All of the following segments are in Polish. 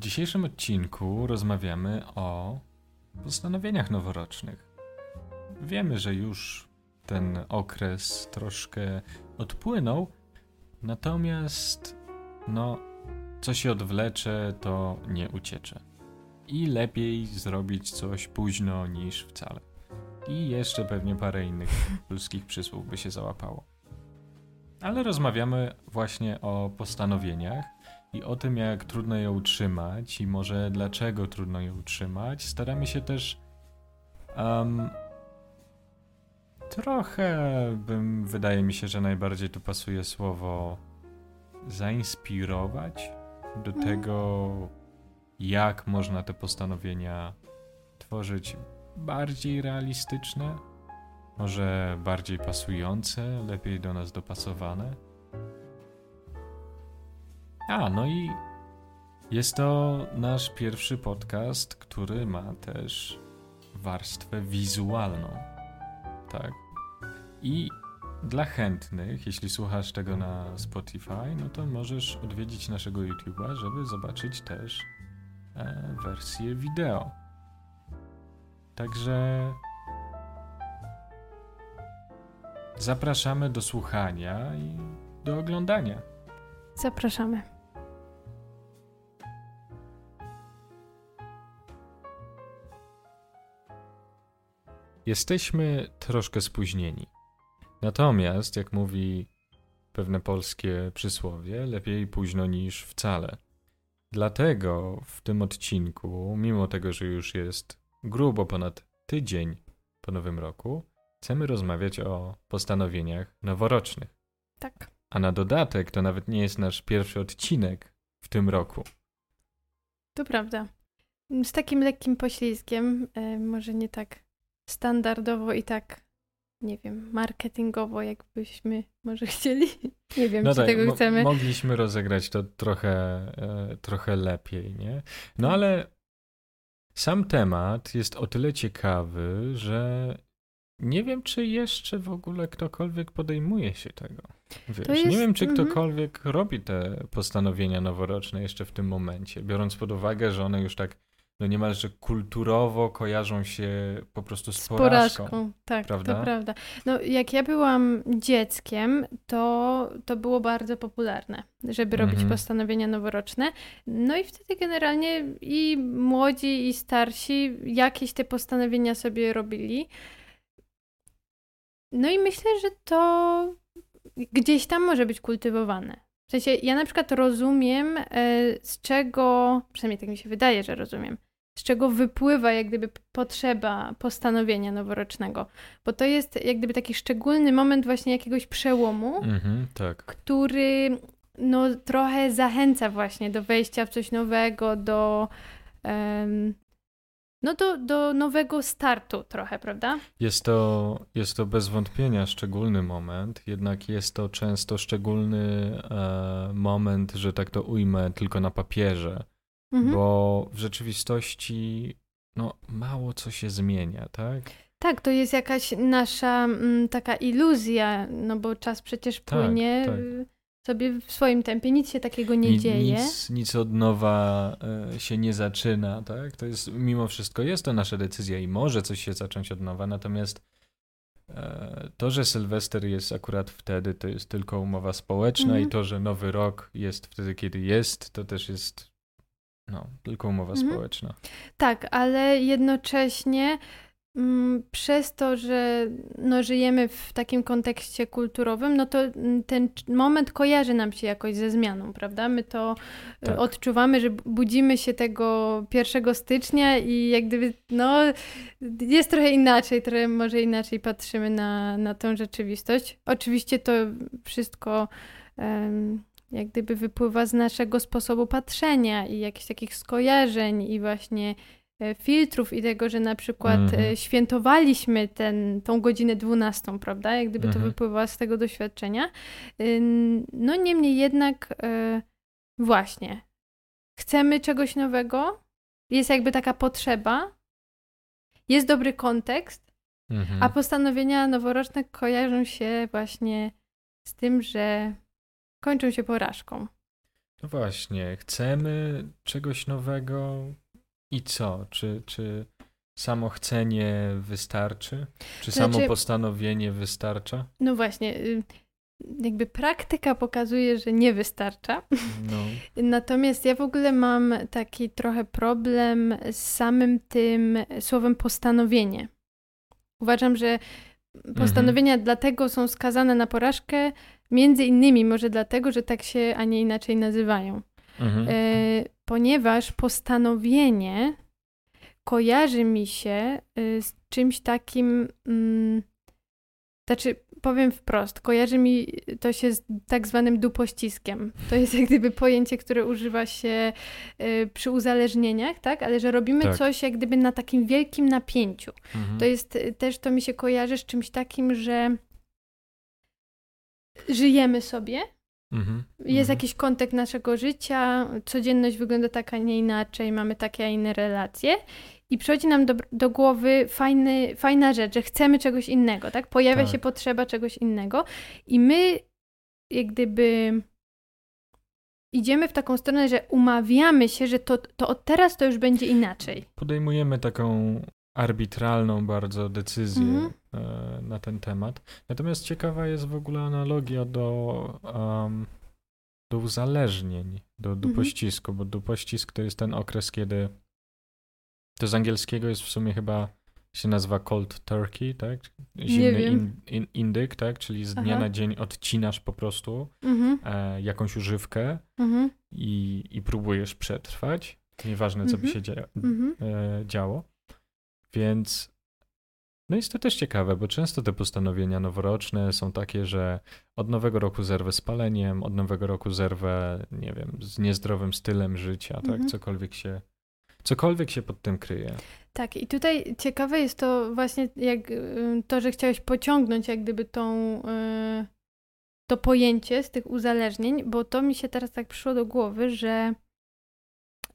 dzisiejszym odcinku rozmawiamy o postanowieniach noworocznych. Wiemy, że już ten okres troszkę odpłynął, natomiast no, co się odwlecze, to nie uciecze. I lepiej zrobić coś późno niż wcale. I jeszcze pewnie parę innych ludzkich przysłów by się załapało. Ale rozmawiamy właśnie o postanowieniach i o tym, jak trudno je utrzymać i może dlaczego trudno je utrzymać. Staramy się też um, trochę, bym, wydaje mi się, że najbardziej tu pasuje słowo zainspirować do Mhm. tego, jak można te postanowienia tworzyć bardziej realistyczne, może bardziej pasujące, lepiej do nas dopasowane. A, no i jest to nasz pierwszy podcast, który ma też warstwę wizualną. Tak. I dla chętnych, jeśli słuchasz tego na Spotify, no to możesz odwiedzić naszego YouTube'a, żeby zobaczyć też e, wersję wideo. Także zapraszamy do słuchania i do oglądania. Zapraszamy. Jesteśmy troszkę spóźnieni. Natomiast, jak mówi pewne polskie przysłowie, lepiej późno niż wcale. Dlatego w tym odcinku, mimo tego, że już jest grubo ponad tydzień po nowym roku, chcemy rozmawiać o postanowieniach noworocznych. Tak. A na dodatek to nawet nie jest nasz pierwszy odcinek w tym roku. To prawda. Z takim lekkim poślizgiem, e, może nie tak standardowo i tak, nie wiem, marketingowo, jakbyśmy może chcieli. Nie wiem, czy tego No mo- chcemy. mogliśmy rozegrać to trochę, e, trochę lepiej, nie? No ale sam temat jest o tyle ciekawy, że nie wiem, czy jeszcze w ogóle ktokolwiek podejmuje się tego. Wiesz, jest- nie wiem, czy mhm. ktokolwiek robi te postanowienia noworoczne jeszcze w tym momencie, biorąc pod uwagę, że one już tak no niemalże kulturowo kojarzą się po prostu z, Z porażką. porażką. Tak, prawda? to prawda. No, jak ja byłam dzieckiem, to, to było bardzo popularne, żeby robić Mhm. postanowienia noworoczne. No i wtedy generalnie i młodzi, i starsi jakieś te postanowienia sobie robili. No i myślę, że to gdzieś tam może być kultywowane. W sensie, ja na przykład rozumiem, e, z czego, przynajmniej tak mi się wydaje, że rozumiem, z czego wypływa jak gdyby potrzeba postanowienia noworocznego. Bo to jest jak gdyby taki szczególny moment właśnie jakiegoś przełomu, Mhm, tak. który no trochę zachęca właśnie do wejścia w coś nowego, do no do, do nowego startu trochę, prawda? Jest to, jest to bez wątpienia szczególny moment, jednak jest to często szczególny e, moment, że tak to ujmę, tylko na papierze, Mhm. bo w rzeczywistości no, mało co się zmienia, tak? Tak, to jest jakaś nasza mm, taka iluzja, no bo czas przecież Tak, płynie tak. y, sobie w swoim tempie, nic się takiego nie Ni- dzieje. Nic, nic od nowa e, się nie zaczyna, tak? To jest, mimo wszystko jest to nasza decyzja i może coś się zacząć od nowa, natomiast e, to, że Sylwester jest akurat wtedy, to jest tylko umowa społeczna Mhm. i to, że Nowy Rok jest wtedy, kiedy jest, to też jest no, tylko umowa Mhm. społeczna. Tak, ale jednocześnie przez to, że no, żyjemy w takim kontekście kulturowym, no to mm, ten moment kojarzy nam się jakoś ze zmianą, prawda? My to y, Tak. odczuwamy, że budzimy się tego 1 stycznia i jak gdyby, no, jest trochę inaczej, trochę może inaczej patrzymy na, na tę rzeczywistość. Oczywiście to wszystko jak gdyby wypływa z naszego sposobu patrzenia i jakichś takich skojarzeń i właśnie filtrów i tego, że na przykład Mhm. e, świętowaliśmy ten, tą godzinę 12, prawda? Jak gdyby to Mhm. wypływa z tego doświadczenia. Ym, No niemniej jednak e, właśnie chcemy czegoś nowego, jest jakby taka potrzeba, jest dobry kontekst, Mhm. a postanowienia noworoczne kojarzą się właśnie z tym, że kończą się porażką. No właśnie, chcemy czegoś nowego i co? Czy, czy samo chcenie wystarczy? Czy Znaczy- samo postanowienie wystarcza? No właśnie, y, jakby praktyka pokazuje, że nie wystarcza. No. Natomiast ja w ogóle mam taki trochę problem z samym tym słowem postanowienie. Uważam, że postanowienia dlatego są skazane na porażkę, między innymi może dlatego, że tak się, a nie inaczej nazywają. Mhm. E, ponieważ postanowienie kojarzy mi się y, z czymś takim, mm, znaczy powiem wprost, kojarzy mi to się z tak zwanym dupościskiem. To jest jak gdyby pojęcie, które używa się y, przy uzależnieniach, tak? Ale że robimy Tak. coś jak gdyby na takim wielkim napięciu. Mhm. To jest y, też, to mi się kojarzy z czymś takim, że żyjemy sobie, Mhm. jest Mhm. jakiś kontekst naszego życia, codzienność wygląda tak, a nie inaczej, mamy takie, a inne relacje i przychodzi nam do, do głowy fajny, fajna rzecz, że chcemy czegoś innego, tak? Pojawia Tak. się potrzeba czegoś innego i my jak gdyby idziemy w taką stronę, że umawiamy się, że to, to od teraz to już będzie inaczej. Podejmujemy taką arbitralną bardzo decyzję Mhm. E, na ten temat. Natomiast ciekawa jest w ogóle analogia do, um, do uzależnień, do Mhm. dupościsku, bo dupościsk to jest ten okres, kiedy to z angielskiego jest w sumie chyba się nazywa cold turkey, tak? Zimny in, in, indyk, tak? Czyli z dnia Aha. na dzień odcinasz po prostu Mhm, e, jakąś używkę mhm, i, i próbujesz przetrwać. Nieważne, co by Mhm. się dzieje, mhm. e, działo. Więc no jest to też ciekawe, bo często te postanowienia noworoczne są takie, że od nowego roku zerwę z paleniem, od nowego roku zerwę, nie wiem, z niezdrowym stylem życia, tak? Mhm. Cokolwiek się, cokolwiek się pod tym kryje. Tak, i tutaj ciekawe jest to właśnie jak y, to, że chciałeś pociągnąć jak gdyby tą, y, to pojęcie z tych uzależnień, bo to mi się teraz tak przyszło do głowy, że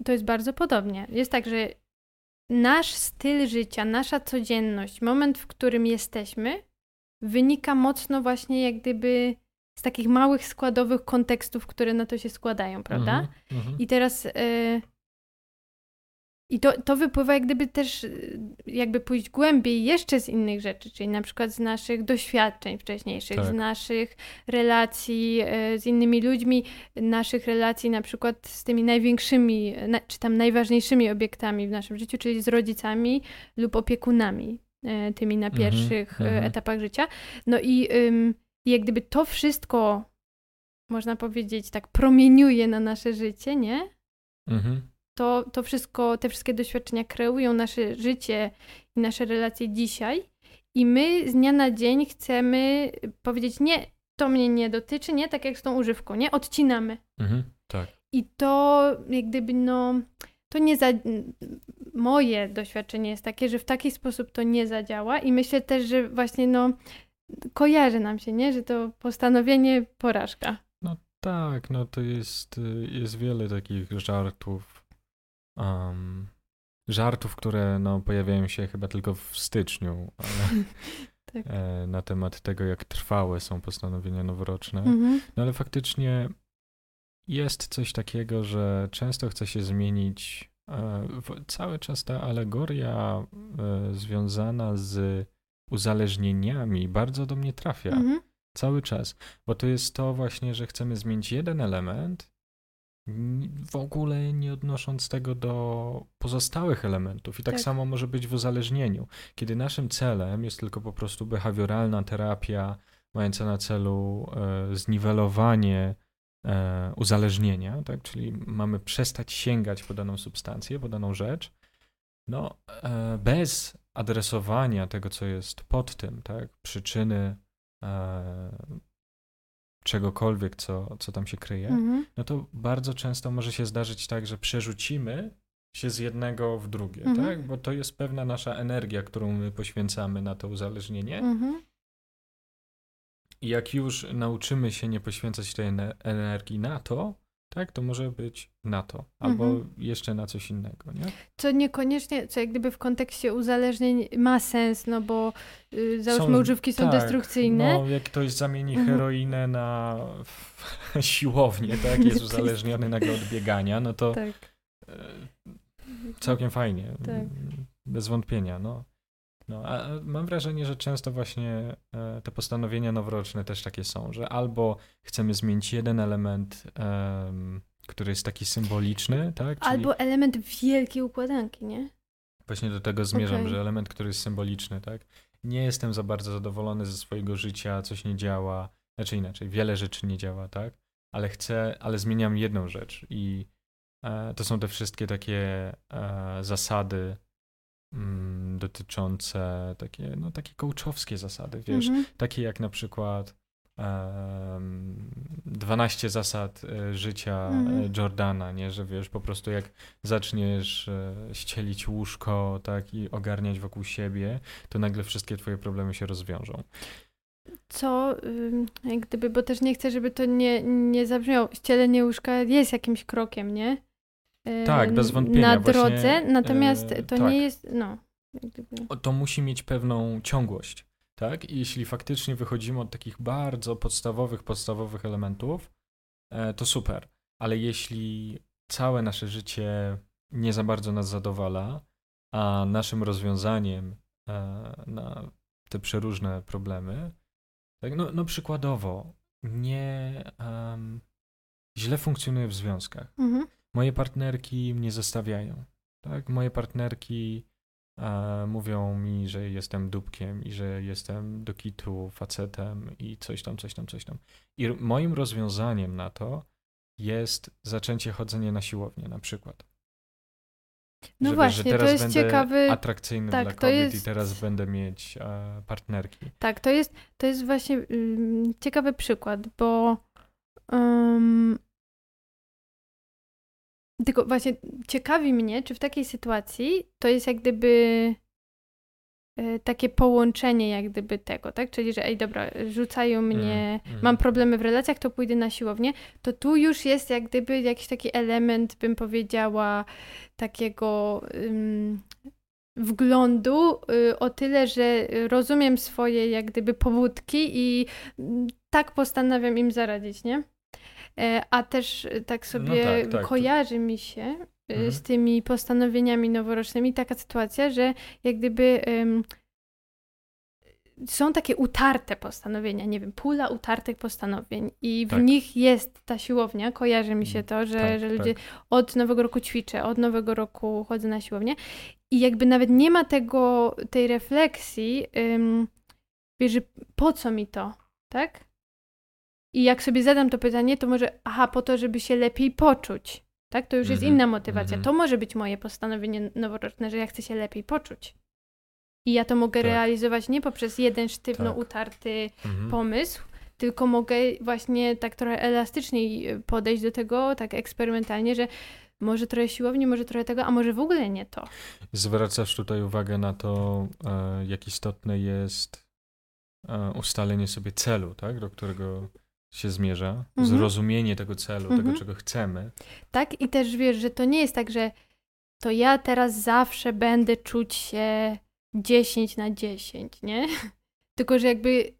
to jest bardzo podobnie. Jest tak, że nasz styl życia, nasza codzienność, moment, w którym jesteśmy, wynika mocno właśnie jak gdyby z takich małych składowych kontekstów, które na to się składają, prawda? Mhm, mhm. I teraz. y, I to, to wypływa jak gdyby też, y, jakby pójść głębiej jeszcze z innych rzeczy, czyli na przykład z naszych doświadczeń wcześniejszych, z Tak. naszych relacji y, z innymi ludźmi, naszych relacji na przykład z tymi największymi, na, czy tam najważniejszymi obiektami w naszym życiu, czyli z rodzicami lub opiekunami, y, tymi na Mhm, pierwszych mhm. etapach życia. No i ym, jak gdyby to wszystko, można powiedzieć, tak promieniuje na nasze życie, nie? Mhm. To, to wszystko, te wszystkie doświadczenia kreują nasze życie i nasze relacje dzisiaj. I my z dnia na dzień chcemy powiedzieć, nie, to mnie nie dotyczy, nie, tak jak z tą używką, nie, odcinamy. Mhm. Tak. I to jak gdyby, no, to nie za... Moje doświadczenie jest takie, że w taki sposób to nie zadziała i myślę też, że właśnie, no, kojarzy nam się, nie, że to postanowienie porażka. Tak, no to jest, y, jest wiele takich żartów. Um, żartów, które no, pojawiają się chyba tylko w styczniu, ale, Tak. e, na temat tego, jak trwałe są postanowienia noworoczne. Mhm. No ale faktycznie jest coś takiego, że często chce się zmienić. E, cały czas ta alegoria e, związana z uzależnieniami bardzo do mnie trafia. Mhm. Cały czas. Bo to jest to właśnie, że chcemy zmienić jeden element, w ogóle nie odnosząc tego do pozostałych elementów. I tak, Tak. samo może być w uzależnieniu. Kiedy naszym celem jest tylko po prostu behawioralna terapia, mająca na celu e, zniwelowanie e, uzależnienia, tak? czyli mamy przestać sięgać po daną substancję, po daną rzecz, no e, bez adresowania tego, co jest pod tym, tak? przyczyny e, czegokolwiek, co, co tam się kryje, Mhm. no to bardzo często może się zdarzyć tak, że przerzucimy się z jednego w drugie, Mhm. tak? Bo to jest pewna nasza energia, którą my poświęcamy na to uzależnienie. Mhm. I jak już nauczymy się nie poświęcać tej ene- energii na to, tak? To może być na to, albo Mhm. jeszcze na coś innego, nie? Co niekoniecznie, co jak gdyby w kontekście uzależnień ma sens, no bo y, załóżmy Są- używki są tak, destrukcyjne. No, jak ktoś zamieni Mhm. heroinę na siłownię, tak? Jest uzależniony nagle od biegania, no to Tak. e, całkiem fajnie. Tak. Bez wątpienia, no. No, a mam wrażenie, że często właśnie e, te postanowienia noworoczne też takie są, że albo chcemy zmienić jeden element, em, który jest taki symboliczny, tak? Czyli Albo element wielkiej układanki, nie? właśnie do tego zmierzam, Okej. że element, który jest symboliczny, tak? Nie jestem za bardzo zadowolony ze swojego życia, coś nie działa, znaczy inaczej, wiele rzeczy nie działa, tak? Ale chcę, ale zmieniam jedną rzecz i e, to są te wszystkie takie e, zasady mm, dotyczące takie, no takie coachowskie zasady, wiesz, Mhm. takie jak na przykład em, 12 zasad e, życia Mhm. e, Jordana, nie, że wiesz, po prostu jak zaczniesz e, ścielić łóżko, tak, i ogarniać wokół siebie, to nagle wszystkie twoje problemy się rozwiążą. Co, jak gdyby, bo też nie chcę, żeby to nie, nie zabrzmiało. Ścielenie łóżka jest jakimś krokiem, nie? Tak, bez wątpienia, Na właśnie, drodze, natomiast to tak. nie jest, no. To musi mieć pewną ciągłość, tak? I jeśli faktycznie wychodzimy od takich bardzo podstawowych, podstawowych elementów, e, to super. Ale jeśli całe nasze życie nie za bardzo nas zadowala, a naszym rozwiązaniem e, na te przeróżne problemy, tak, no, no przykładowo, nie em, źle funkcjonuję w związkach. Mhm. Moje partnerki mnie zostawiają. Tak? Moje partnerki e, mówią mi, że jestem dupkiem i że jestem do kitu facetem i coś tam, coś tam, coś tam. I moim rozwiązaniem na to jest zaczęcie chodzenia na siłownię na przykład. No że, właśnie, że to teraz jest będę ciekawy- atrakcyjny tak, dla kobiet i jest- teraz będę mieć e, partnerki. Tak, to jest, to jest właśnie ym, ciekawy przykład, bo tylko właśnie ciekawi mnie, czy w takiej sytuacji to jest jak gdyby y, takie połączenie jak gdyby tego, tak? Czyli, że ej, dobra, rzucają mnie, Mm, mm. mam problemy w relacjach, to pójdę na siłownię, to tu już jest jak gdyby jakiś taki element, bym powiedziała, takiego ym, wglądu y, o tyle, że rozumiem swoje jak gdyby powódki i mm, tak postanawiam im zaradzić, nie? E, A też y, tak sobie tak, tak, to- kojarzy mi się y, Mhm. z tymi postanowieniami noworocznymi taka sytuacja, że jak gdyby ym, są takie utarte postanowienia, nie wiem, pula utartych postanowień i w Tak. nich jest ta siłownia, kojarzy mi się to, że, Tak, że ludzie tak. od nowego roku ćwiczę, od nowego roku chodzę na siłownię i jakby nawet nie ma tego, tej refleksji, że po co mi to, tak? I jak sobie zadam to pytanie, to może, aha, po to, żeby się lepiej poczuć, tak? To już jest Mhm, inna motywacja. mhm. To może być moje postanowienie noworoczne, że ja chcę się lepiej poczuć. I ja to mogę Tak. realizować nie poprzez jeden sztywno Tak. utarty Mhm. pomysł, tylko mogę właśnie tak trochę elastyczniej y, podejść do tego, tak eksperymentalnie, że może trochę siłowni, może trochę tego, a może w ogóle nie to. Zwracasz tutaj uwagę na to, e, jak istotne jest e, ustalenie sobie celu, tak, do którego się zmierza, Mhm. zrozumienie tego celu, Mhm. tego, czego chcemy. Tak? I też wiesz, że to nie jest tak, że to ja teraz zawsze będę czuć się 10 na 10, nie? Tylko, że jakby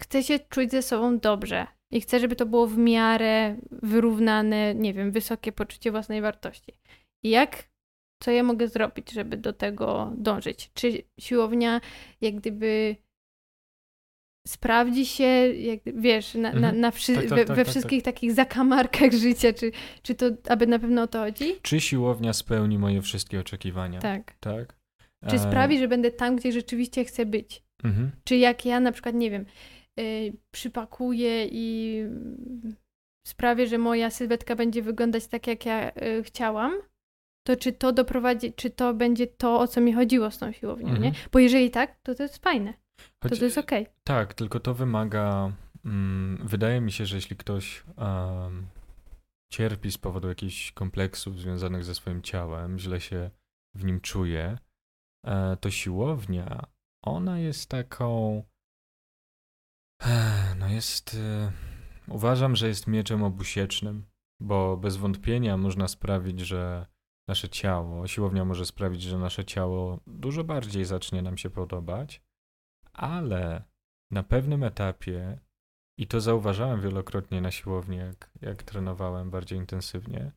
chcę się czuć ze sobą dobrze i chcę, żeby to było w miarę wyrównane, nie wiem, wysokie poczucie własnej wartości. I jak, co ja mogę zrobić, żeby do tego dążyć? Czy siłownia jak gdyby sprawdzi się, jak, wiesz, na, na, Mhm. na wszy- Tak, tak, we, tak, we tak, wszystkich takich zakamarkach życia, czy, czy to, aby na pewno o to chodzi? Czy siłownia spełni moje wszystkie oczekiwania? Tak. tak? Czy E, sprawi, że będę tam, gdzie rzeczywiście chcę być? Mhm. Czy jak ja na przykład, nie wiem, y, przypakuję i sprawię, że moja sylwetka będzie wyglądać tak, jak ja y, chciałam, to czy to doprowadzi, czy to będzie to, o co mi chodziło z tą siłownią, Mhm. nie? Bo jeżeli tak, to to jest fajne, Choć, to jest okej. Tak, tylko to wymaga. Mm, wydaje mi się, że jeśli ktoś em, cierpi z powodu jakichś kompleksów związanych ze swoim ciałem, źle się w nim czuje, e, to siłownia, ona jest taką. eh, No jest. e, Uważam, że jest mieczem obusiecznym. bo bez wątpienia można sprawić, że nasze ciało, siłownia może sprawić, że nasze ciało dużo bardziej zacznie nam się podobać, ale na pewnym etapie, i to zauważałem wielokrotnie na siłowni, jak, jak trenowałem bardziej intensywnie,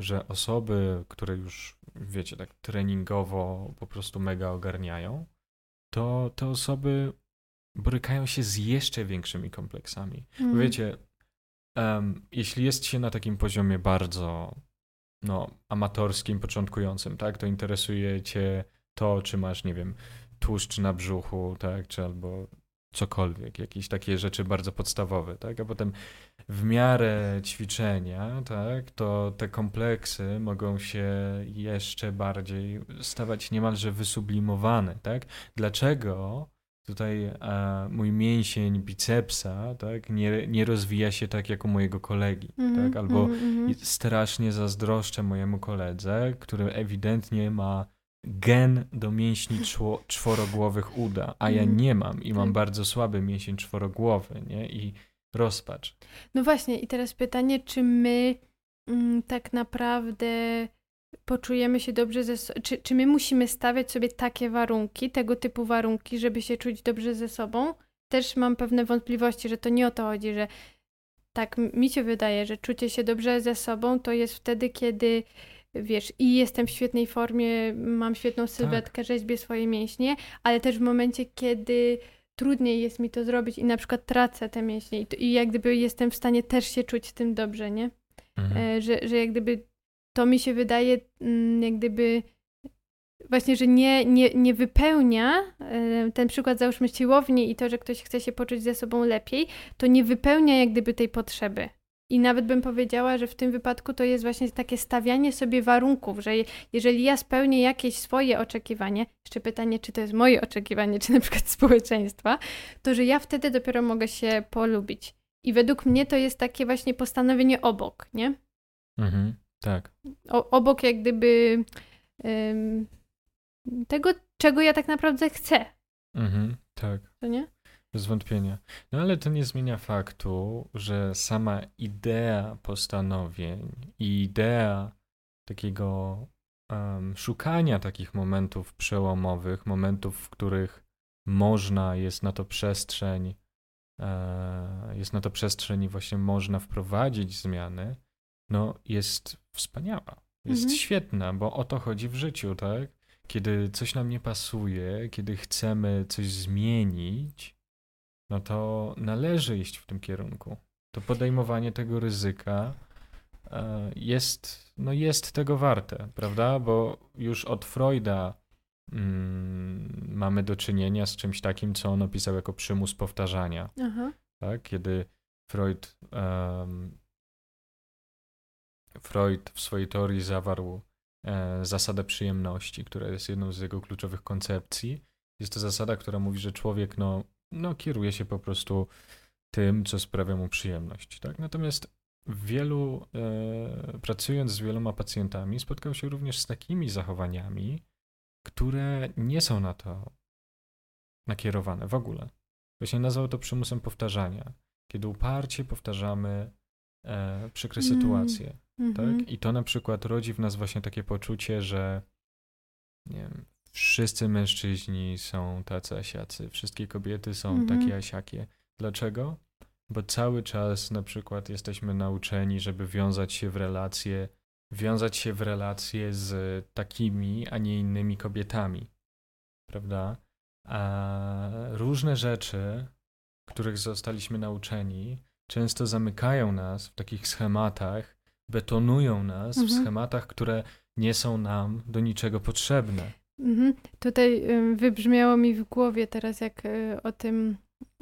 że osoby, które już, wiecie, tak treningowo po prostu mega ogarniają, to te osoby borykają się z jeszcze większymi kompleksami. Mm. Wiecie, um, jeśli jest się na takim poziomie bardzo no, amatorskim, początkującym, tak, to interesuje cię to, czy masz, nie wiem, tłuszcz na brzuchu, tak, czy albo cokolwiek, jakieś takie rzeczy bardzo podstawowe, tak, a potem w miarę ćwiczenia, tak, to te kompleksy mogą się jeszcze bardziej stawać niemalże wysublimowane, tak. Dlaczego tutaj a, mój mięsień bicepsa, tak, nie, nie rozwija się tak jak u mojego kolegi, Mhm, tak, albo mhm. i strasznie zazdroszczę mojemu koledze, który ewidentnie ma gen do mięśni czło, czworogłowych uda, a ja Mhm. nie mam i mam Tak. bardzo słaby mięsień czworogłowy, nie? I rozpacz. No właśnie, i teraz pytanie, czy my mm, tak naprawdę poczujemy się dobrze ze sobą, czy, czy my musimy stawiać sobie takie warunki, tego typu warunki, żeby się czuć dobrze ze sobą? Też mam pewne wątpliwości, że to nie o to chodzi, że tak mi się wydaje, że czucie się dobrze ze sobą to jest wtedy, kiedy wiesz, i jestem w świetnej formie, mam świetną sylwetkę, rzeźbię swoje mięśnie, ale też w momencie, kiedy trudniej jest mi to zrobić i na przykład tracę te mięśnie i, to, i jak gdyby jestem w stanie też się czuć z tym dobrze, nie? Mhm. E, że, że jak gdyby to mi się wydaje, mm, jak gdyby właśnie, że nie, nie, nie wypełnia e, ten przykład załóżmy siłowni i to, że ktoś chce się poczuć ze sobą lepiej, to nie wypełnia jak gdyby tej potrzeby. I nawet bym powiedziała, że w tym wypadku to jest właśnie takie stawianie sobie warunków, że je- jeżeli ja spełnię jakieś swoje oczekiwanie, jeszcze pytanie, czy to jest moje oczekiwanie, czy na przykład społeczeństwa, to że ja wtedy dopiero mogę się polubić. I według mnie to jest takie właśnie postanowienie obok, nie? Mhm. Tak. O, obok jak gdyby em, tego, czego ja tak naprawdę chcę, Mhm. Tak. to nie? Bez wątpienia. No ale to nie zmienia faktu, że sama idea postanowień i idea takiego em, szukania takich momentów przełomowych, momentów, w których można, jest na to przestrzeń, e, jest na to przestrzeń i właśnie można wprowadzić zmiany, no jest wspaniała. Jest Mhm. świetna, bo o to chodzi w życiu, tak? Kiedy coś nam nie pasuje, kiedy chcemy coś zmienić, no to należy iść w tym kierunku. To podejmowanie tego ryzyka e, jest, no jest tego warte, prawda? Bo już od Freuda mm, mamy do czynienia z czymś takim, co on opisał jako przymus powtarzania, Aha. tak? Kiedy Freud, em, Freud w swojej teorii zawarł e, zasadę przyjemności, która jest jedną z jego kluczowych koncepcji. Jest to zasada, która mówi, że człowiek no, no, kieruje się po prostu tym, co sprawia mu przyjemność. Tak? Natomiast wielu, e, pracując z wieloma pacjentami, spotkał się również z takimi zachowaniami, które nie są na to nakierowane w ogóle. Właśnie nazwał to przymusem powtarzania, kiedy uparcie powtarzamy e, przykre Mm. sytuacje. Mhm. Tak? I to na przykład rodzi w nas właśnie takie poczucie, że nie wiem, wszyscy mężczyźni są tacy asiacy, wszystkie kobiety są Mhm. takie asiakie. Dlaczego? Bo cały czas na przykład jesteśmy nauczeni, żeby wiązać się w relacje, wiązać się w relacje z takimi, a nie innymi kobietami. Prawda? A różne rzeczy, których zostaliśmy nauczeni, często zamykają nas w takich schematach, betonują nas w Mhm. schematach, które nie są nam do niczego potrzebne. Mhm. Tutaj wybrzmiało mi w głowie teraz, jak y, o tym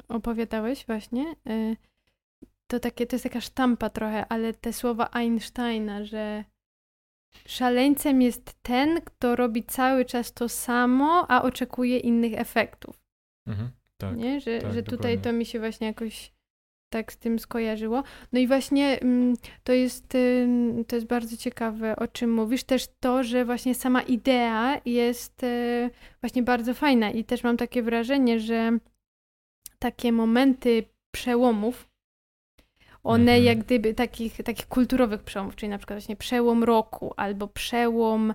opowiadałeś właśnie. y, To takie, to jest taka sztampa trochę, ale te słowa Einsteina, że szaleńcem jest ten, kto robi cały czas to samo, a oczekuje innych efektów. Mhm, tak. nie? Że, tak, że tutaj dokładnie. to mi się właśnie jakoś tak z tym skojarzyło. No i właśnie mm, to jest, to jest bardzo ciekawe, o czym mówisz. Też to, że właśnie sama idea jest e, właśnie bardzo fajna i też mam takie wrażenie, że takie momenty przełomów, One Mhm. jak gdyby takich, takich kulturowych przełomów, czyli na przykład właśnie przełom roku albo przełom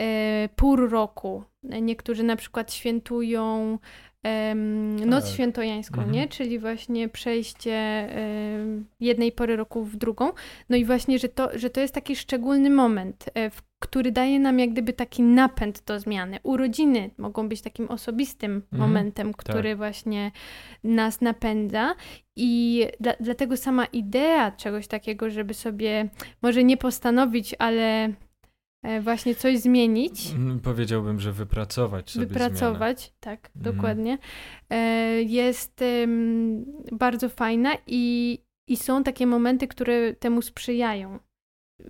e, pór roku. Niektórzy na przykład świętują em, Noc Tak. Świętojańską, Mhm. nie? Czyli właśnie przejście em, jednej pory roku w drugą. No i właśnie, że to, że to jest taki szczególny moment, e, w, który daje nam jak gdyby taki napęd do zmiany. Urodziny mogą być takim osobistym Mhm. momentem, który właśnie nas napędza i dla, dlatego sama idea czegoś takiego, żeby sobie może nie postanowić, ale e, właśnie coś zmienić, Mm, Powiedziałbym, że wypracować sobie wypracować, tak, Mhm. dokładnie, e, jest bardzo fajna i, i są takie momenty, które temu sprzyjają.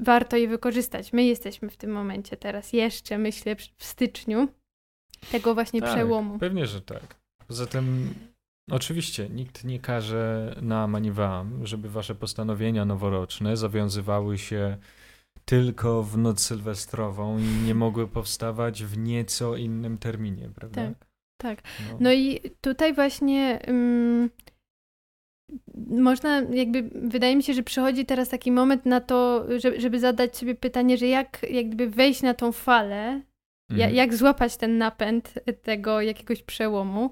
Warto je wykorzystać. My jesteśmy w tym momencie teraz jeszcze, myślę, w styczniu tego właśnie Tak, przełomu. Pewnie, że tak. Poza tym, oczywiście, nikt nie każe nam ani wam, żeby wasze postanowienia noworoczne zawiązywały się tylko w noc sylwestrową i nie mogły powstawać w nieco innym terminie, prawda? Tak, tak. No i tutaj właśnie ym, można jakby, wydaje mi się, że przychodzi teraz taki moment na to, żeby, żeby zadać sobie pytanie, że jak jakby wejść na tą falę, Mhm. jak złapać ten napęd tego jakiegoś przełomu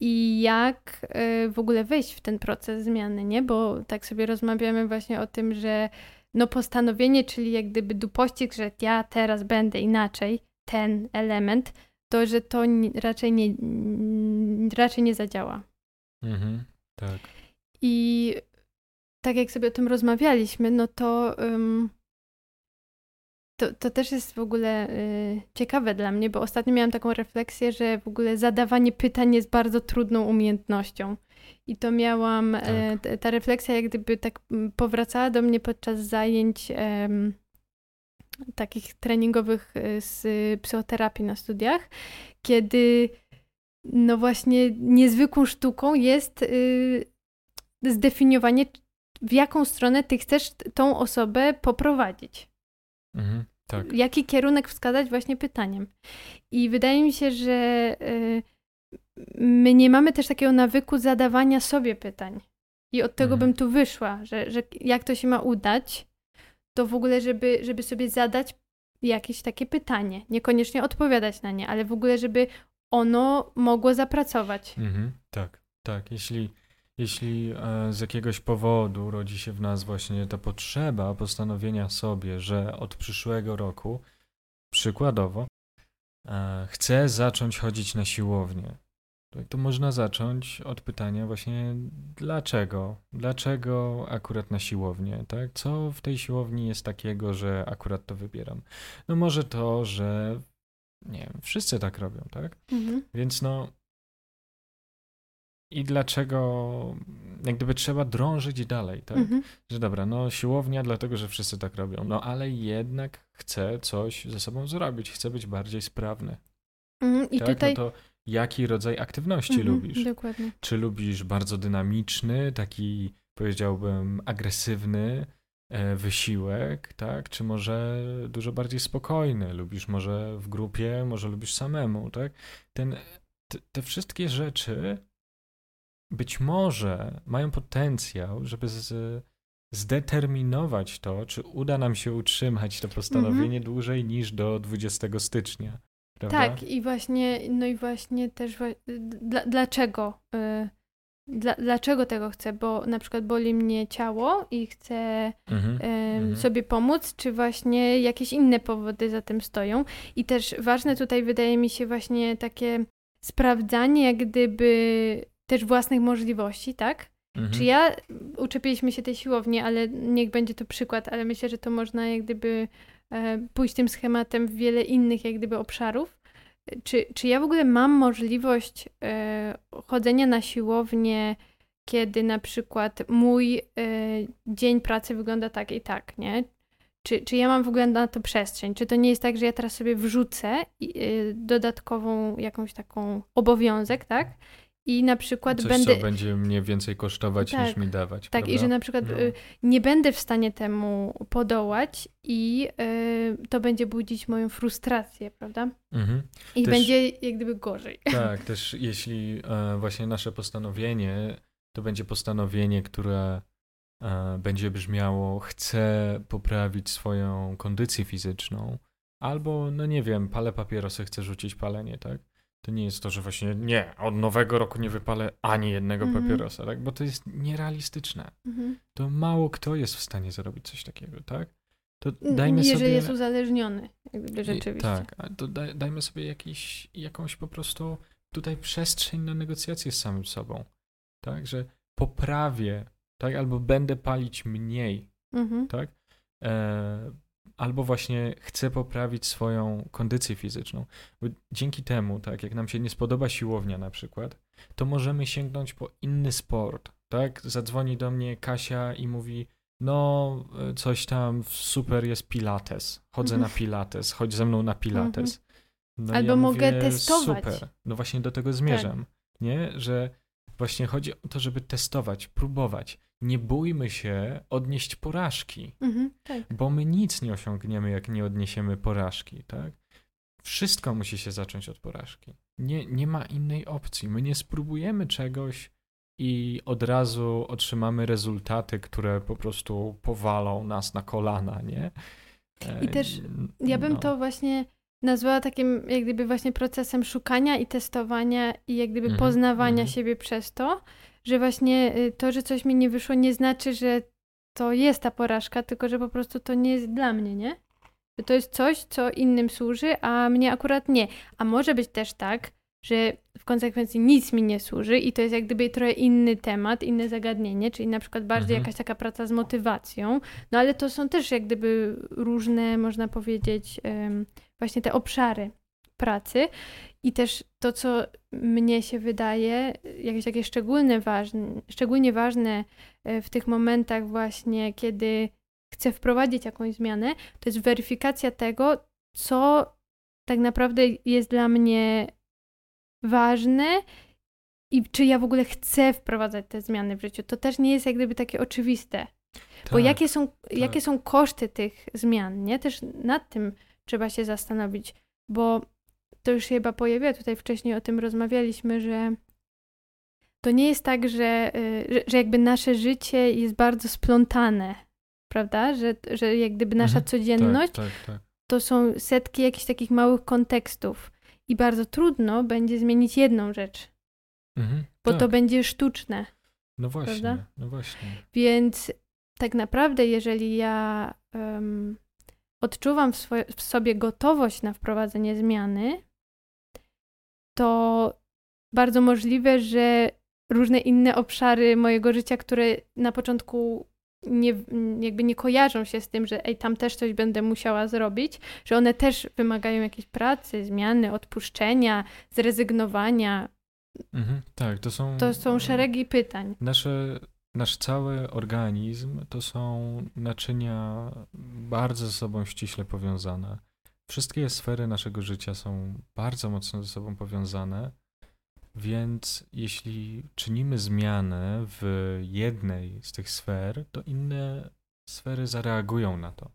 i jak y, w ogóle wejść w ten proces zmiany, nie? Bo tak sobie rozmawiamy właśnie o tym, że no postanowienie, czyli jak gdyby dupościg, że ja teraz będę inaczej, ten element, to że to raczej nie, raczej nie zadziała. Mhm. Tak. I tak jak sobie o tym rozmawialiśmy, no to ym, to, to też jest w ogóle y, ciekawe dla mnie, bo ostatnio miałam taką refleksję, że w ogóle zadawanie pytań jest bardzo trudną umiejętnością. I to miałam, e, Tak. t- ta refleksja jak gdyby tak powracała do mnie podczas zajęć takich treningowych y, z psychoterapii na studiach, kiedy no właśnie niezwykłą sztuką jest y, zdefiniowanie, w jaką stronę ty chcesz tą osobę poprowadzić. Mhm. Tak. Jaki kierunek wskazać właśnie pytaniem. I wydaje mi się, że y, my nie mamy też takiego nawyku zadawania sobie pytań. I od tego Mhm. bym tu wyszła, że, że jak to się ma udać, to w ogóle, żeby, żeby sobie zadać jakieś takie pytanie. Niekoniecznie odpowiadać na nie, ale w ogóle, żeby ono mogło zapracować. Mhm. Tak, tak. Jeśli, jeśli e, z jakiegoś powodu rodzi się w nas właśnie ta potrzeba postanowienia sobie, że od przyszłego roku, przykładowo, e, chcę zacząć chodzić na siłownię, to, to można zacząć od pytania właśnie dlaczego? Dlaczego akurat na siłownię, tak? Co w tej siłowni jest takiego, że akurat to wybieram? No może to, że nie wiem, wszyscy tak robią, tak? Mhm. Więc no. I dlaczego jak gdyby trzeba drążyć dalej, tak? Mhm. Że dobra, no siłownia, dlatego że wszyscy tak robią. No ale jednak chcę coś ze sobą zrobić, chcę być bardziej sprawny. Mhm. I tak? tutaj. No to jaki rodzaj aktywności Mhm, lubisz? Dokładnie. Czy lubisz bardzo dynamiczny, taki powiedziałbym agresywny e, wysiłek, tak? Czy może dużo bardziej spokojny? Lubisz może w grupie, może lubisz samemu, tak? Ten, te, te wszystkie rzeczy być może mają potencjał, żeby z, zdeterminować to, czy uda nam się utrzymać to postanowienie dłużej niż do 20 stycznia. Prawda? Tak, i właśnie, no i właśnie też dla, dlaczego? y, Dla, dlaczego tego chcę? Bo na przykład boli mnie ciało i chcę Mhm. Mhm. sobie pomóc, czy właśnie jakieś inne powody za tym stoją. I też ważne tutaj wydaje mi się właśnie takie sprawdzanie jak gdyby też własnych możliwości, tak? Mhm. Czy ja, uczepiliśmy się tej siłowni, ale niech będzie to przykład, ale myślę, że to można jak gdyby e, pójść tym schematem w wiele innych jak gdyby obszarów. Czy, czy ja w ogóle mam możliwość e, chodzenia na siłownię, kiedy na przykład mój e, dzień pracy wygląda tak i tak, nie? Czy, czy ja mam w ogóle na to przestrzeń? Czy to nie jest tak, że ja teraz sobie wrzucę dodatkową jakąś taką obowiązek, tak? I na przykład Coś, będę. co będzie mnie więcej kosztować Tak, niż mi dawać. Tak, i prawda? że na przykład No. y, nie będę w stanie temu podołać i y, to będzie budzić moją frustrację, prawda? Mhm. I Też- będzie jak gdyby gorzej. Tak, też jeśli e, właśnie nasze postanowienie to będzie postanowienie, które e, będzie brzmiało chcę poprawić swoją kondycję fizyczną, albo no nie wiem, palę papierosy, chcę rzucić palenie, tak? To nie jest to, że właśnie nie, od nowego roku nie wypalę ani jednego Mhm. papierosa, tak? Bo to jest nierealistyczne. Mhm. To mało kto jest w stanie zrobić coś takiego, tak? To dajmy Jeżeli sobie... jest uzależniony, jak gdyby I- rzeczywiście. Tak, to daj, dajmy sobie jakiś, jakąś po prostu tutaj przestrzeń na negocjacje z samym sobą. Tak, że poprawię, tak, albo będę palić mniej, Mhm. tak? E, albo właśnie chcę poprawić swoją kondycję fizyczną. Bo dzięki temu, tak, jak nam się nie spodoba siłownia na przykład, to możemy sięgnąć po inny sport, tak? Zadzwoni do mnie Kasia i mówi, no e, coś tam super jest pilates, chodzę Mhm. na pilates, chodź ze mną na pilates. No Albo ja mogę mówię, testować. Super. No właśnie do tego zmierzam, nie? Że właśnie chodzi o to, żeby testować, próbować. Nie bójmy się odnieść porażki, Mhm. Tak. bo my nic nie osiągniemy, jak nie odniesiemy porażki, tak? Wszystko musi się zacząć od porażki. Nie, nie ma innej opcji. My nie spróbujemy czegoś i od razu otrzymamy rezultaty, które po prostu powalą nas na kolana, nie? E, I też Ja bym no. to właśnie nazwała takim jak gdyby właśnie procesem szukania i testowania i jak gdyby Mhm, poznawania mhm. siebie przez to, że właśnie y, to, że coś mi nie wyszło nie znaczy, że to jest ta porażka, tylko że po prostu to nie jest dla mnie, nie? Że to jest coś, co innym służy, a mnie akurat nie. A może być też tak, że w konsekwencji nic mi nie służy i to jest jak gdyby trochę inny temat, inne zagadnienie, czyli na przykład bardziej Mhm. jakaś taka praca z motywacją, no ale to są też jak gdyby różne, można powiedzieć, właśnie te obszary pracy i też to, co mnie się wydaje jakieś takie szczególne ważne, szczególnie ważne e, w tych momentach właśnie, kiedy chcę wprowadzić jakąś zmianę, to jest weryfikacja tego, co tak naprawdę jest dla mnie ważne i czy ja w ogóle chcę wprowadzać te zmiany w życiu. To też nie jest jak gdyby takie oczywiste. Bo Tak. jakie są, jakie są koszty tych zmian, nie? Też nad tym trzeba się zastanowić, bo to już się chyba pojawiło, tutaj wcześniej o tym rozmawialiśmy, że to nie jest tak, że, y, że, że jakby nasze życie jest bardzo splątane, prawda? Że, że jak gdyby nasza Mhm. codzienność Tak, tak, tak. to są setki jakichś takich małych kontekstów i bardzo trudno będzie zmienić jedną rzecz, Mhm, bo tak. to będzie sztuczne. No właśnie, prawda? no właśnie. Więc tak naprawdę, jeżeli ja em, odczuwam w, swoje, w sobie gotowość na wprowadzenie zmiany, to bardzo możliwe, że różne inne obszary mojego życia, które na początku nie, jakby nie kojarzą się z tym, że ej, tam też coś będę musiała zrobić, że one też wymagają jakiejś pracy, zmiany, odpuszczenia, zrezygnowania. Mhm, tak, to są... To są szeregi pytań. Nasze, nasz cały organizm to są naczynia bardzo ze sobą ściśle powiązane. Wszystkie sfery naszego życia są bardzo mocno ze sobą powiązane, więc jeśli czynimy zmianę w jednej z tych sfer, to inne sfery zareagują na to.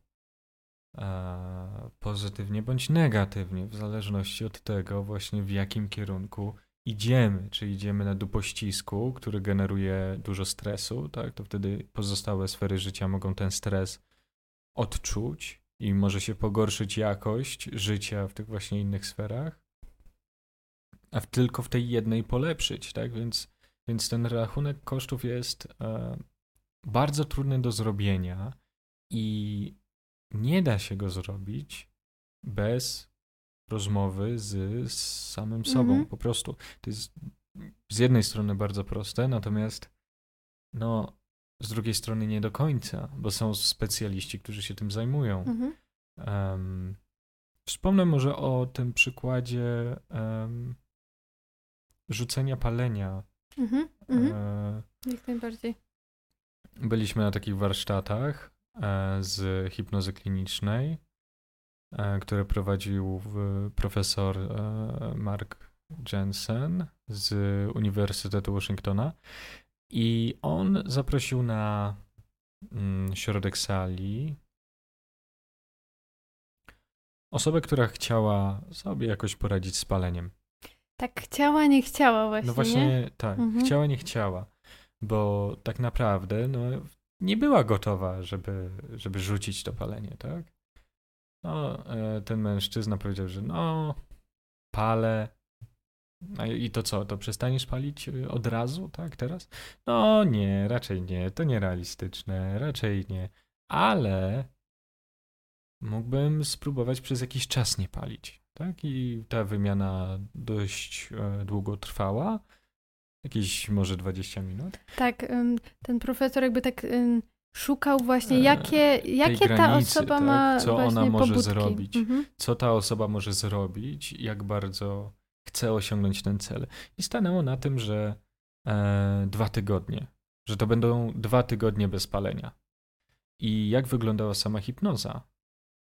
Pozytywnie bądź negatywnie, w zależności od tego właśnie w jakim kierunku idziemy, czy idziemy na dupościsku, który generuje dużo stresu, tak, to wtedy pozostałe sfery życia mogą ten stres odczuć i może się pogorszyć jakość życia w tych właśnie innych sferach, a w, tylko w tej jednej polepszyć, tak, więc, więc ten rachunek kosztów jest e, bardzo trudny do zrobienia i nie da się go zrobić bez rozmowy z, z samym sobą, Mhm. po prostu. To jest z jednej strony bardzo proste, natomiast no, z drugiej strony nie do końca, bo są specjaliści, którzy się tym zajmują. Mhm. Em, wspomnę może o tym przykładzie em, rzucenia palenia. Mhm. Mhm. E, Jak najbardziej. Byliśmy na takich warsztatach e, z hipnozy klinicznej, e, które prowadził profesor e, Mark Jensen z Uniwersytetu Waszyngtona. I on zaprosił na mm, środek sali osobę, która chciała sobie jakoś poradzić z paleniem. Tak chciała, nie chciała właśnie, No właśnie nie? tak, Mhm. chciała, nie chciała, bo tak naprawdę no, nie była gotowa, żeby, żeby rzucić to palenie, tak? No, e, ten mężczyzna powiedział, że no, palę. A I to co, to przestaniesz palić e, od razu, tak, teraz? No nie, raczej nie, to nierealistyczne, raczej nie, ale mógłbym spróbować przez jakiś czas nie palić, tak? I ta wymiana dość e, długo trwała, jakieś może 20 minut. Tak, ten profesor jakby tak szukał właśnie, e, jakie, jakie granicy, ta osoba tak? ma Co ona może pobudki. zrobić, mhm. co ta osoba może zrobić, jak bardzo chce osiągnąć ten cel. I stanęło na tym, że e, dwa tygodnie, że to będą dwa tygodnie bez palenia. I jak wyglądała sama hipnoza?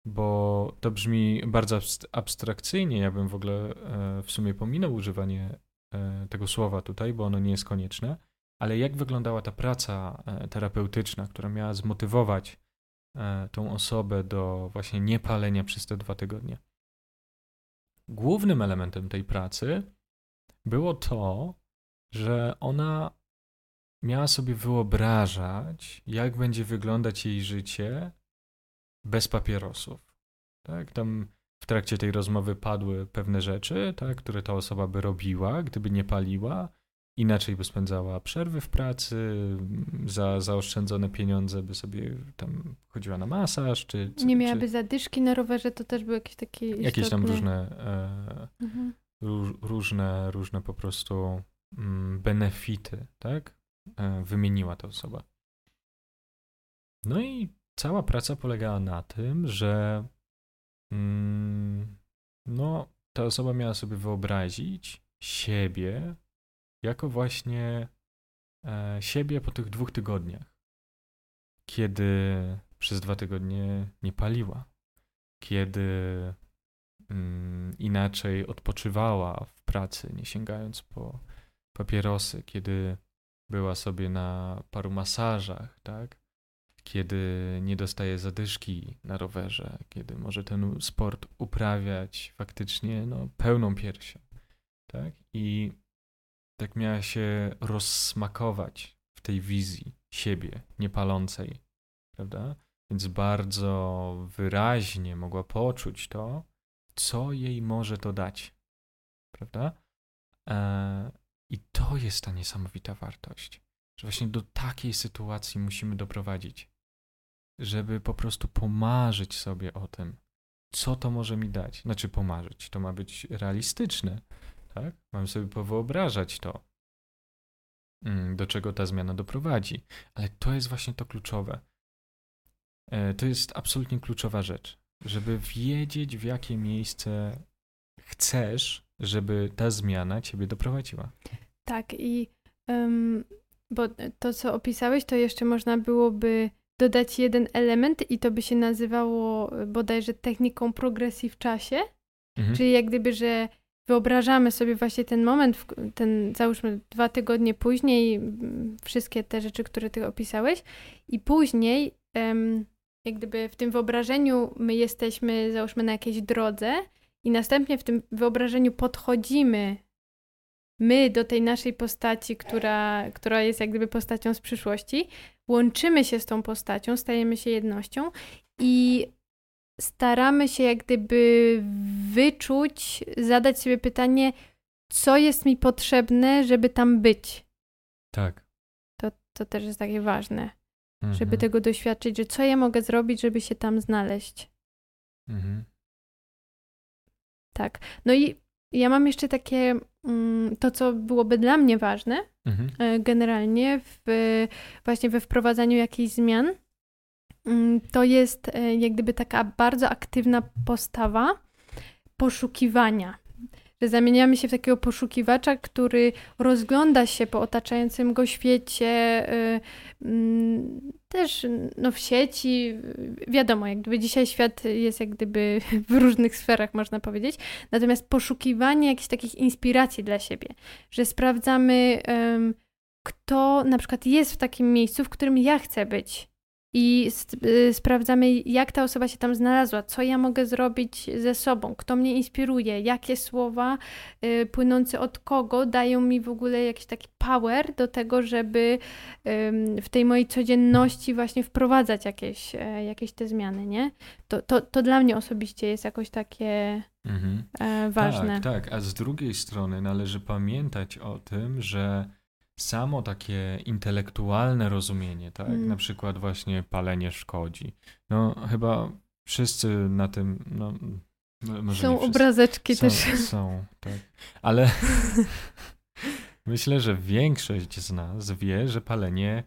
Bo to brzmi bardzo abstrakcyjnie, ja bym w ogóle e, w sumie pominął używanie e, tego słowa tutaj, bo ono nie jest konieczne ale jak wyglądała ta praca e, terapeutyczna, która miała zmotywować e, tą osobę do właśnie niepalenia przez te dwa tygodnie? Głównym elementem tej pracy było to, że ona miała sobie wyobrażać, jak będzie wyglądać jej życie bez papierosów. Tak? Tam w trakcie tej rozmowy padły pewne rzeczy, tak, które ta osoba by robiła, gdyby nie paliła, inaczej by spędzała przerwy w pracy, za zaoszczędzone pieniądze by sobie tam chodziła na masaż, czy... nie miałaby czy... zadyszki na rowerze, to też były jakieś takie Jakieś tam różne, e, mhm. różne, różne po prostu mm, benefity, tak? E, wymieniła ta osoba. No i cała praca polegała na tym, że mm, no, ta osoba miała sobie wyobrazić siebie jako właśnie e, siebie po tych dwóch tygodniach, kiedy przez dwa tygodnie nie paliła, kiedy mm, inaczej odpoczywała w pracy, nie sięgając po papierosy, kiedy była sobie na paru masażach, tak? Kiedy nie dostaje zadyszki na rowerze, kiedy może ten sport uprawiać faktycznie no, pełną piersią, tak? I tak miała się rozsmakować w tej wizji siebie niepalącej, prawda? Więc bardzo wyraźnie mogła poczuć to, co jej może to dać, prawda? E, I to jest ta niesamowita wartość, że właśnie do takiej sytuacji musimy doprowadzić, żeby po prostu pomarzyć sobie o tym, co to może mi dać. Znaczy pomarzyć, to ma być realistyczne, tak? Mam sobie powyobrażać to, mm, do czego ta zmiana doprowadzi. Ale to jest właśnie to kluczowe. E, to jest absolutnie kluczowa rzecz, żeby wiedzieć, w jakie miejsce chcesz, żeby ta zmiana ciebie doprowadziła. Tak, i um, bo to, co opisałeś, to jeszcze można byłoby dodać jeden element, i to by się nazywało bodajże techniką progresji w czasie. Mhm. Czyli jak gdyby, że wyobrażamy sobie właśnie ten moment, ten załóżmy dwa tygodnie później, wszystkie te rzeczy, które ty opisałeś, i później, jak gdyby w tym wyobrażeniu my jesteśmy, załóżmy, na jakiejś drodze, i następnie w tym wyobrażeniu podchodzimy my do tej naszej postaci, która, która jest jak gdyby postacią z przyszłości, łączymy się z tą postacią, stajemy się jednością i staramy się jak gdyby wyczuć, zadać sobie pytanie, co jest mi potrzebne, żeby tam być. Tak. To, to też jest takie ważne, mhm. żeby tego doświadczyć, że co ja mogę zrobić, żeby się tam znaleźć. Mhm. Tak. No i ja mam jeszcze takie, mm, to co byłoby dla mnie ważne, mhm. E, generalnie w, właśnie we wprowadzaniu jakichś zmian, to jest e, jak gdyby taka bardzo aktywna postawa poszukiwania. Że zamieniamy się w takiego poszukiwacza, który rozgląda się po otaczającym go świecie, e, mm, też no, w sieci. Wiadomo, jak gdyby dzisiaj świat jest jak gdyby w różnych sferach, można powiedzieć. Natomiast poszukiwanie jakichś takich inspiracji dla siebie, że sprawdzamy, kto na przykład jest w takim miejscu, w którym ja chcę być i y, sprawdzamy, jak ta osoba się tam znalazła, co ja mogę zrobić ze sobą, kto mnie inspiruje, jakie słowa y, płynące od kogo dają mi w ogóle jakiś taki power do tego, żeby w tej mojej codzienności właśnie wprowadzać jakieś, e, jakieś te zmiany, nie? To, to, to dla mnie osobiście jest jakoś takie mhm. E, ważne. Tak, tak, a z drugiej strony należy pamiętać o tym, że samo takie intelektualne rozumienie, tak? Mm. Na przykład właśnie palenie szkodzi. No chyba wszyscy na tym, no może Są obrazeczki są, też. Są, tak. Ale myślę, że większość z nas wie, że palenie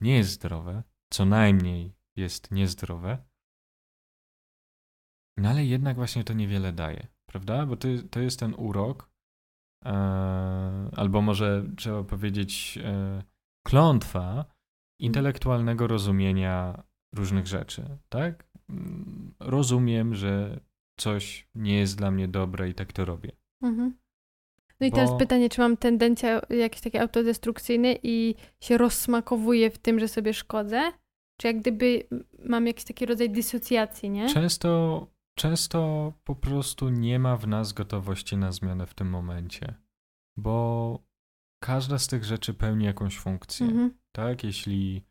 nie jest zdrowe, co najmniej jest niezdrowe. No ale jednak właśnie to niewiele daje, prawda? Bo to, to jest ten urok, albo może trzeba powiedzieć e, klątwa intelektualnego rozumienia różnych rzeczy, tak? Mm, rozumiem, że coś nie jest dla mnie dobre i tak to robię. Mhm. No i Bo... teraz pytanie, czy mam tendencje jakieś takie autodestrukcyjne i się rozsmakowuję w tym, że sobie szkodzę? Czy jak gdyby mam jakiś taki rodzaj dysocjacji, nie? Często Często po prostu nie ma w nas gotowości na zmianę w tym momencie, bo każda z tych rzeczy pełni jakąś funkcję. Mhm. Tak, jeśli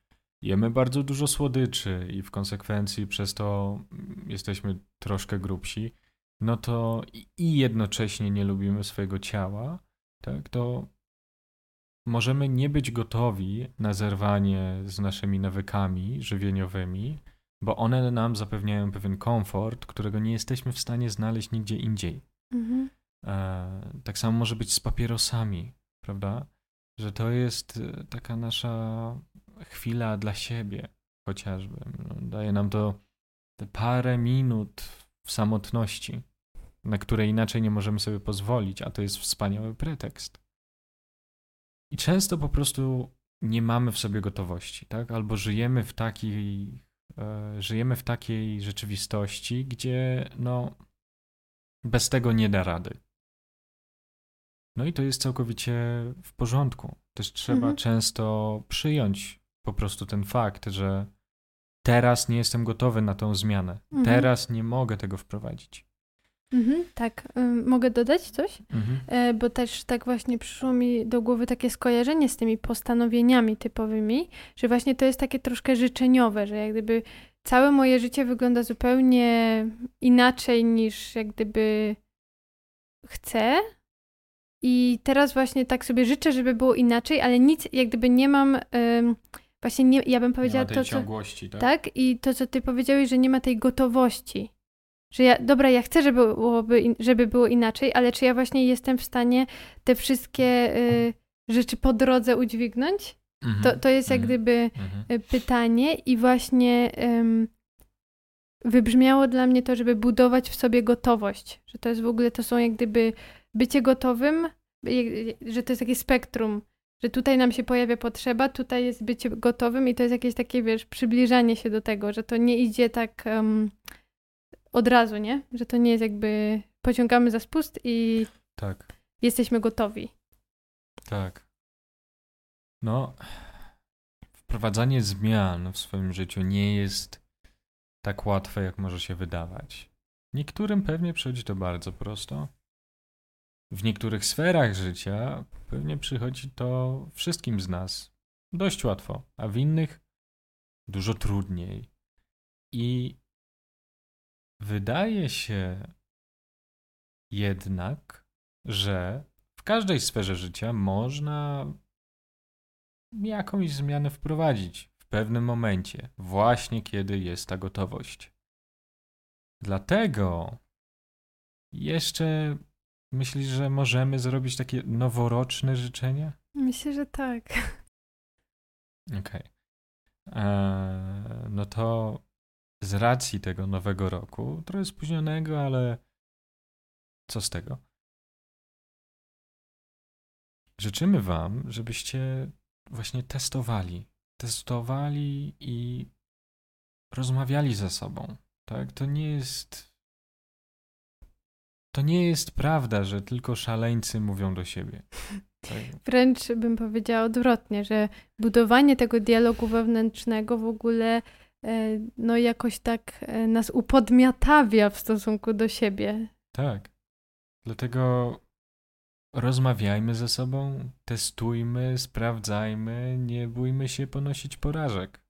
jemy bardzo dużo słodyczy i w konsekwencji przez to jesteśmy troszkę grubsi, no to i jednocześnie nie lubimy swojego ciała, tak, to możemy nie być gotowi na zerwanie z naszymi nawykami żywieniowymi, bo one nam zapewniają pewien komfort, którego nie jesteśmy w stanie znaleźć nigdzie indziej. Mhm. E, tak samo może być z papierosami, prawda? Że to jest e, taka nasza chwila dla siebie, chociażby. No, daje nam to te parę minut w samotności, na które inaczej nie możemy sobie pozwolić, a to jest wspaniały pretekst. I często po prostu nie mamy w sobie gotowości, tak? Albo żyjemy w takiej E, żyjemy w takiej rzeczywistości, gdzie no, bez tego nie da rady. No i to jest całkowicie w porządku. Też trzeba mhm. często przyjąć po prostu ten fakt, że teraz nie jestem gotowy na tą zmianę. Mhm. Teraz nie mogę tego wprowadzić. Mhm, tak, mogę dodać coś? Mhm. E, bo też tak właśnie przyszło mi do głowy takie skojarzenie z tymi postanowieniami typowymi, że właśnie to jest takie troszkę życzeniowe, że jak gdyby całe moje życie wygląda zupełnie inaczej niż jak gdyby chcę. I teraz właśnie tak sobie życzę, żeby było inaczej, ale nic jak gdyby nie mam. właśnie nie, ja bym powiedziała to, co. Tak? tak, i to, co ty powiedziałeś, że nie ma tej gotowości że ja, dobra, ja chcę, żeby, byłoby, żeby było inaczej, ale czy ja właśnie jestem w stanie te wszystkie y, rzeczy po drodze udźwignąć? Mhm. To, to jest jak mhm. gdyby mhm. Y, pytanie i właśnie wybrzmiało dla mnie to, żeby budować w sobie gotowość, że to jest w ogóle, to są jak gdyby bycie gotowym, że to jest takie spektrum, że tutaj nam się pojawia potrzeba, tutaj jest bycie gotowym i to jest jakieś takie, wiesz, przybliżanie się do tego, że to nie idzie tak um, od razu, nie? Że to nie jest jakby pociągamy za spust i tak. jesteśmy gotowi. Tak. No, wprowadzanie zmian w swoim życiu nie jest tak łatwe, jak może się wydawać. Niektórym pewnie przychodzi to bardzo prosto. W niektórych sferach życia pewnie przychodzi to wszystkim z nas dość łatwo, a w innych dużo trudniej. I Wydaje się jednak, że w każdej sferze życia można jakąś zmianę wprowadzić w pewnym momencie, właśnie kiedy jest ta gotowość. Dlatego jeszcze myślisz, że możemy zrobić takie noworoczne życzenia? Myślę, że tak. Okej. Okay. Eee, no to z racji tego nowego roku, trochę spóźnionego, ale co z tego? Życzymy Wam, żebyście właśnie testowali. Testowali i rozmawiali ze sobą. Tak? To nie jest. To nie jest prawda, że tylko szaleńcy mówią do siebie. Tak? Wręcz bym powiedziała odwrotnie, że budowanie tego dialogu wewnętrznego w ogóle no jakoś tak e, nas upodmiatawia w stosunku do siebie. Tak. Dlatego rozmawiajmy ze sobą, testujmy, sprawdzajmy, nie bójmy się ponosić porażek.